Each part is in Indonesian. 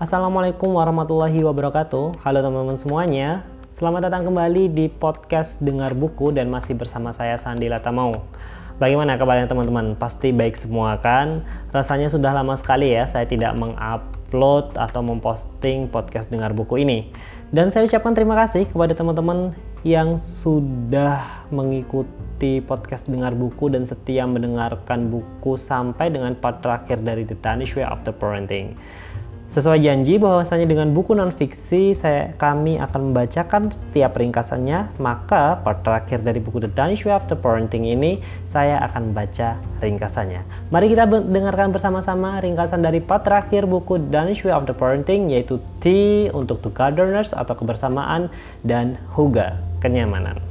Assalamualaikum warahmatullahi wabarakatuh. Halo teman-teman semuanya. Selamat datang kembali di podcast Dengar Buku dan masih bersama saya Sandi Latamau. Bagaimana kabarnya teman-teman? Pasti baik semua kan? Rasanya sudah lama sekali ya saya tidak mengupload atau memposting podcast Dengar Buku ini. Dan saya ucapkan terima kasih kepada teman-teman yang sudah mengikuti podcast Dengar Buku dan setia mendengarkan buku sampai dengan part terakhir dari The Danish Way After Parenting. Sesuai janji bahwasanya dengan buku non-fiksi saya kami akan membacakan setiap ringkasannya, maka part terakhir dari buku The Danish Way After Parenting ini saya akan baca ringkasannya. Mari kita dengarkan bersama-sama ringkasan dari part terakhir buku The Danish Way After Parenting yaitu T untuk togetherness atau kebersamaan dan Huga kenyamanan.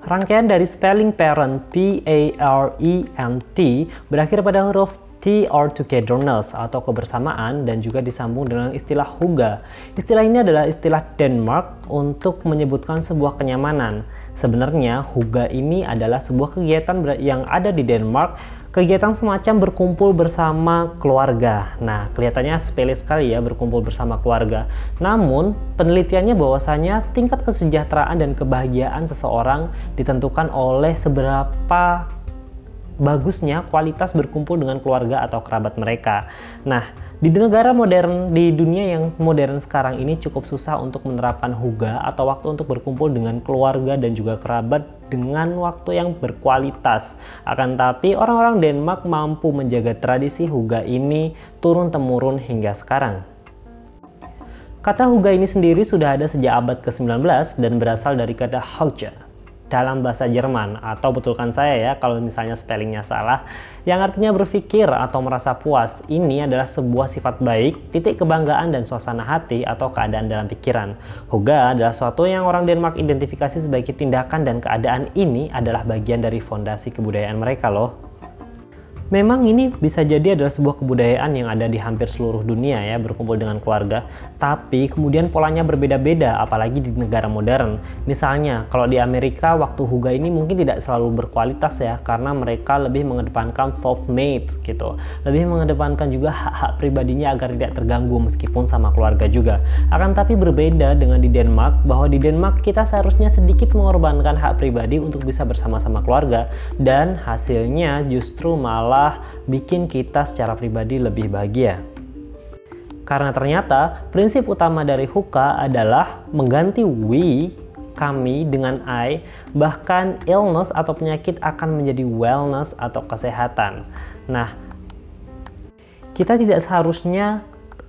Rangkaian dari spelling parent P A R E N T berakhir pada huruf T or togetherness atau kebersamaan dan juga disambung dengan istilah huga. Istilah ini adalah istilah Denmark untuk menyebutkan sebuah kenyamanan. Sebenarnya huga ini adalah sebuah kegiatan yang ada di Denmark kegiatan semacam berkumpul bersama keluarga. Nah, kelihatannya sepele sekali ya berkumpul bersama keluarga. Namun, penelitiannya bahwasanya tingkat kesejahteraan dan kebahagiaan seseorang ditentukan oleh seberapa bagusnya kualitas berkumpul dengan keluarga atau kerabat mereka. Nah, di negara modern, di dunia yang modern sekarang ini cukup susah untuk menerapkan huga atau waktu untuk berkumpul dengan keluarga dan juga kerabat dengan waktu yang berkualitas. Akan tapi orang-orang Denmark mampu menjaga tradisi huga ini turun-temurun hingga sekarang. Kata huga ini sendiri sudah ada sejak abad ke-19 dan berasal dari kata Hauja dalam bahasa Jerman. Atau betulkan saya ya kalau misalnya spellingnya salah yang artinya berpikir atau merasa puas ini adalah sebuah sifat baik titik kebanggaan dan suasana hati atau keadaan dalam pikiran. Huga adalah suatu yang orang Denmark identifikasi sebagai tindakan dan keadaan ini adalah bagian dari fondasi kebudayaan mereka loh Memang ini bisa jadi adalah sebuah kebudayaan yang ada di hampir seluruh dunia ya berkumpul dengan keluarga, tapi kemudian polanya berbeda-beda apalagi di negara modern. Misalnya kalau di Amerika waktu huga ini mungkin tidak selalu berkualitas ya karena mereka lebih mengedepankan self-made gitu. Lebih mengedepankan juga hak-hak pribadinya agar tidak terganggu meskipun sama keluarga juga. Akan tapi berbeda dengan di Denmark bahwa di Denmark kita seharusnya sedikit mengorbankan hak pribadi untuk bisa bersama-sama keluarga dan hasilnya justru malah malah bikin kita secara pribadi lebih bahagia. Karena ternyata prinsip utama dari Huka adalah mengganti we kami dengan I, bahkan illness atau penyakit akan menjadi wellness atau kesehatan. Nah, kita tidak seharusnya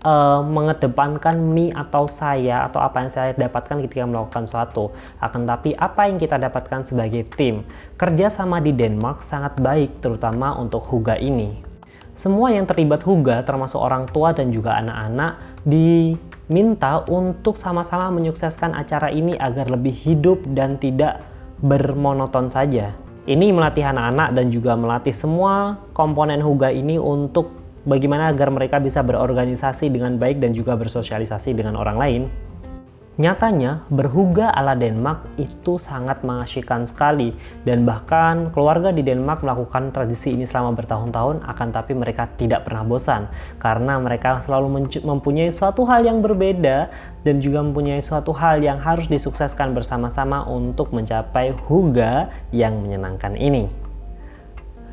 uh, mengedepankan me atau saya atau apa yang saya dapatkan ketika melakukan suatu. Akan tapi apa yang kita dapatkan sebagai tim. Kerja sama di Denmark sangat baik terutama untuk Huga ini. Semua yang terlibat Huga termasuk orang tua dan juga anak-anak diminta untuk sama-sama menyukseskan acara ini agar lebih hidup dan tidak bermonoton saja. Ini melatih anak-anak dan juga melatih semua komponen Huga ini untuk bagaimana agar mereka bisa berorganisasi dengan baik dan juga bersosialisasi dengan orang lain. Nyatanya, berhuga ala Denmark itu sangat mengasyikkan sekali dan bahkan keluarga di Denmark melakukan tradisi ini selama bertahun-tahun akan tapi mereka tidak pernah bosan karena mereka selalu mempunyai suatu hal yang berbeda dan juga mempunyai suatu hal yang harus disukseskan bersama-sama untuk mencapai huga yang menyenangkan ini.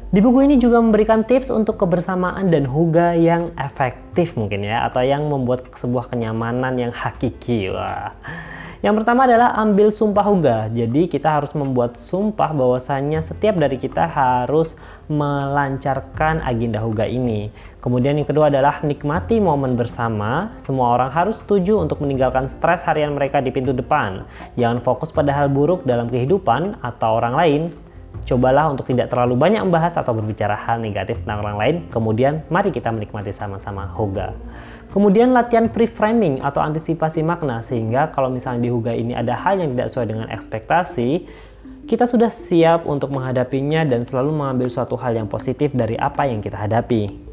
Di buku ini juga memberikan tips untuk kebersamaan dan huga yang efektif mungkin ya, atau yang membuat sebuah kenyamanan yang hakiki. Wah. Yang pertama adalah ambil sumpah huga. Jadi kita harus membuat sumpah bahwasanya setiap dari kita harus melancarkan agenda huga ini. Kemudian yang kedua adalah nikmati momen bersama. Semua orang harus setuju untuk meninggalkan stres harian mereka di pintu depan. Jangan fokus pada hal buruk dalam kehidupan atau orang lain, Cobalah untuk tidak terlalu banyak membahas atau berbicara hal negatif tentang orang lain, kemudian mari kita menikmati sama-sama Hoga. Kemudian latihan pre-framing atau antisipasi makna, sehingga kalau misalnya di Hoga ini ada hal yang tidak sesuai dengan ekspektasi, kita sudah siap untuk menghadapinya dan selalu mengambil suatu hal yang positif dari apa yang kita hadapi.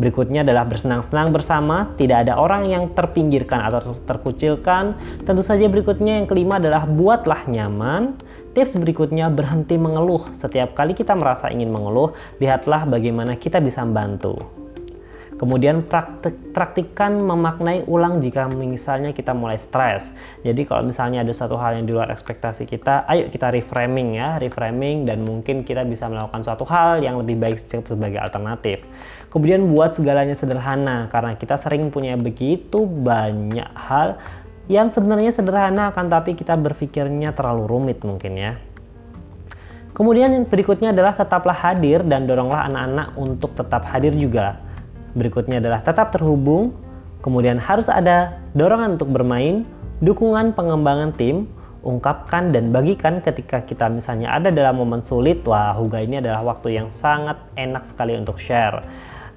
Berikutnya adalah bersenang-senang bersama, tidak ada orang yang terpinggirkan atau terkucilkan. Tentu saja berikutnya yang kelima adalah buatlah nyaman. Tips berikutnya berhenti mengeluh. Setiap kali kita merasa ingin mengeluh, lihatlah bagaimana kita bisa membantu. Kemudian praktik, praktikkan memaknai ulang jika misalnya kita mulai stres. Jadi kalau misalnya ada satu hal yang di luar ekspektasi kita, ayo kita reframing ya, reframing dan mungkin kita bisa melakukan suatu hal yang lebih baik sebagai alternatif. Kemudian buat segalanya sederhana karena kita sering punya begitu banyak hal yang sebenarnya sederhana akan tapi kita berpikirnya terlalu rumit mungkin ya. Kemudian yang berikutnya adalah tetaplah hadir dan doronglah anak-anak untuk tetap hadir juga. Berikutnya adalah tetap terhubung, kemudian harus ada dorongan untuk bermain, dukungan pengembangan tim, ungkapkan dan bagikan ketika kita misalnya ada dalam momen sulit. Wah, Huga ini adalah waktu yang sangat enak sekali untuk share.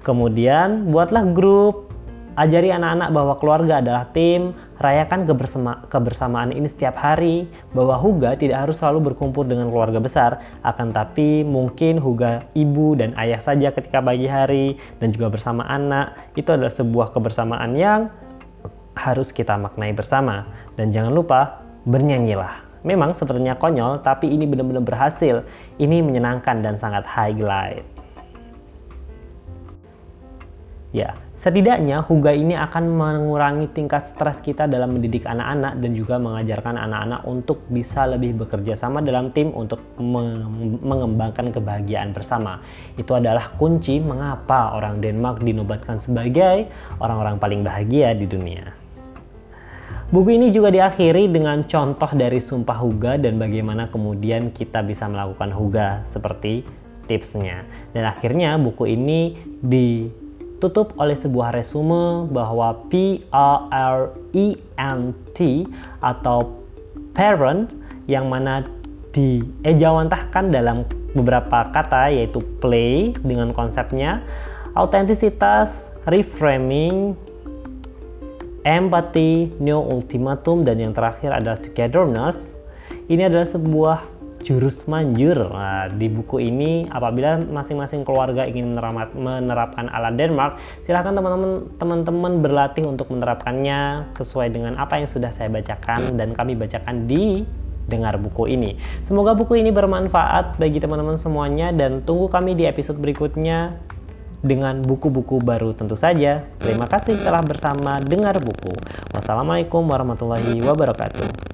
Kemudian buatlah grup Ajari anak-anak bahwa keluarga adalah tim, rayakan kebersama kebersamaan ini setiap hari, bahwa Huga tidak harus selalu berkumpul dengan keluarga besar, akan tapi mungkin Huga ibu dan ayah saja ketika pagi hari, dan juga bersama anak, itu adalah sebuah kebersamaan yang harus kita maknai bersama. Dan jangan lupa, bernyanyilah. Memang sepertinya konyol, tapi ini benar-benar berhasil. Ini menyenangkan dan sangat highlight. Ya, setidaknya Huga ini akan mengurangi tingkat stres kita dalam mendidik anak-anak dan juga mengajarkan anak-anak untuk bisa lebih bekerja sama dalam tim untuk mengembangkan kebahagiaan bersama. Itu adalah kunci mengapa orang Denmark dinobatkan sebagai orang-orang paling bahagia di dunia. Buku ini juga diakhiri dengan contoh dari sumpah Huga dan bagaimana kemudian kita bisa melakukan Huga seperti tipsnya. Dan akhirnya buku ini di tutup oleh sebuah resume bahwa P A R E N T atau parent yang mana diejawantahkan dalam beberapa kata yaitu play dengan konsepnya autentisitas, reframing, empathy, new ultimatum dan yang terakhir adalah togetherness. Ini adalah sebuah jurus manjur. Nah, di buku ini apabila masing-masing keluarga ingin menerapkan ala Denmark, silahkan teman-teman teman-teman berlatih untuk menerapkannya sesuai dengan apa yang sudah saya bacakan dan kami bacakan di dengar buku ini. Semoga buku ini bermanfaat bagi teman-teman semuanya dan tunggu kami di episode berikutnya dengan buku-buku baru tentu saja. Terima kasih telah bersama dengar buku. Wassalamualaikum warahmatullahi wabarakatuh.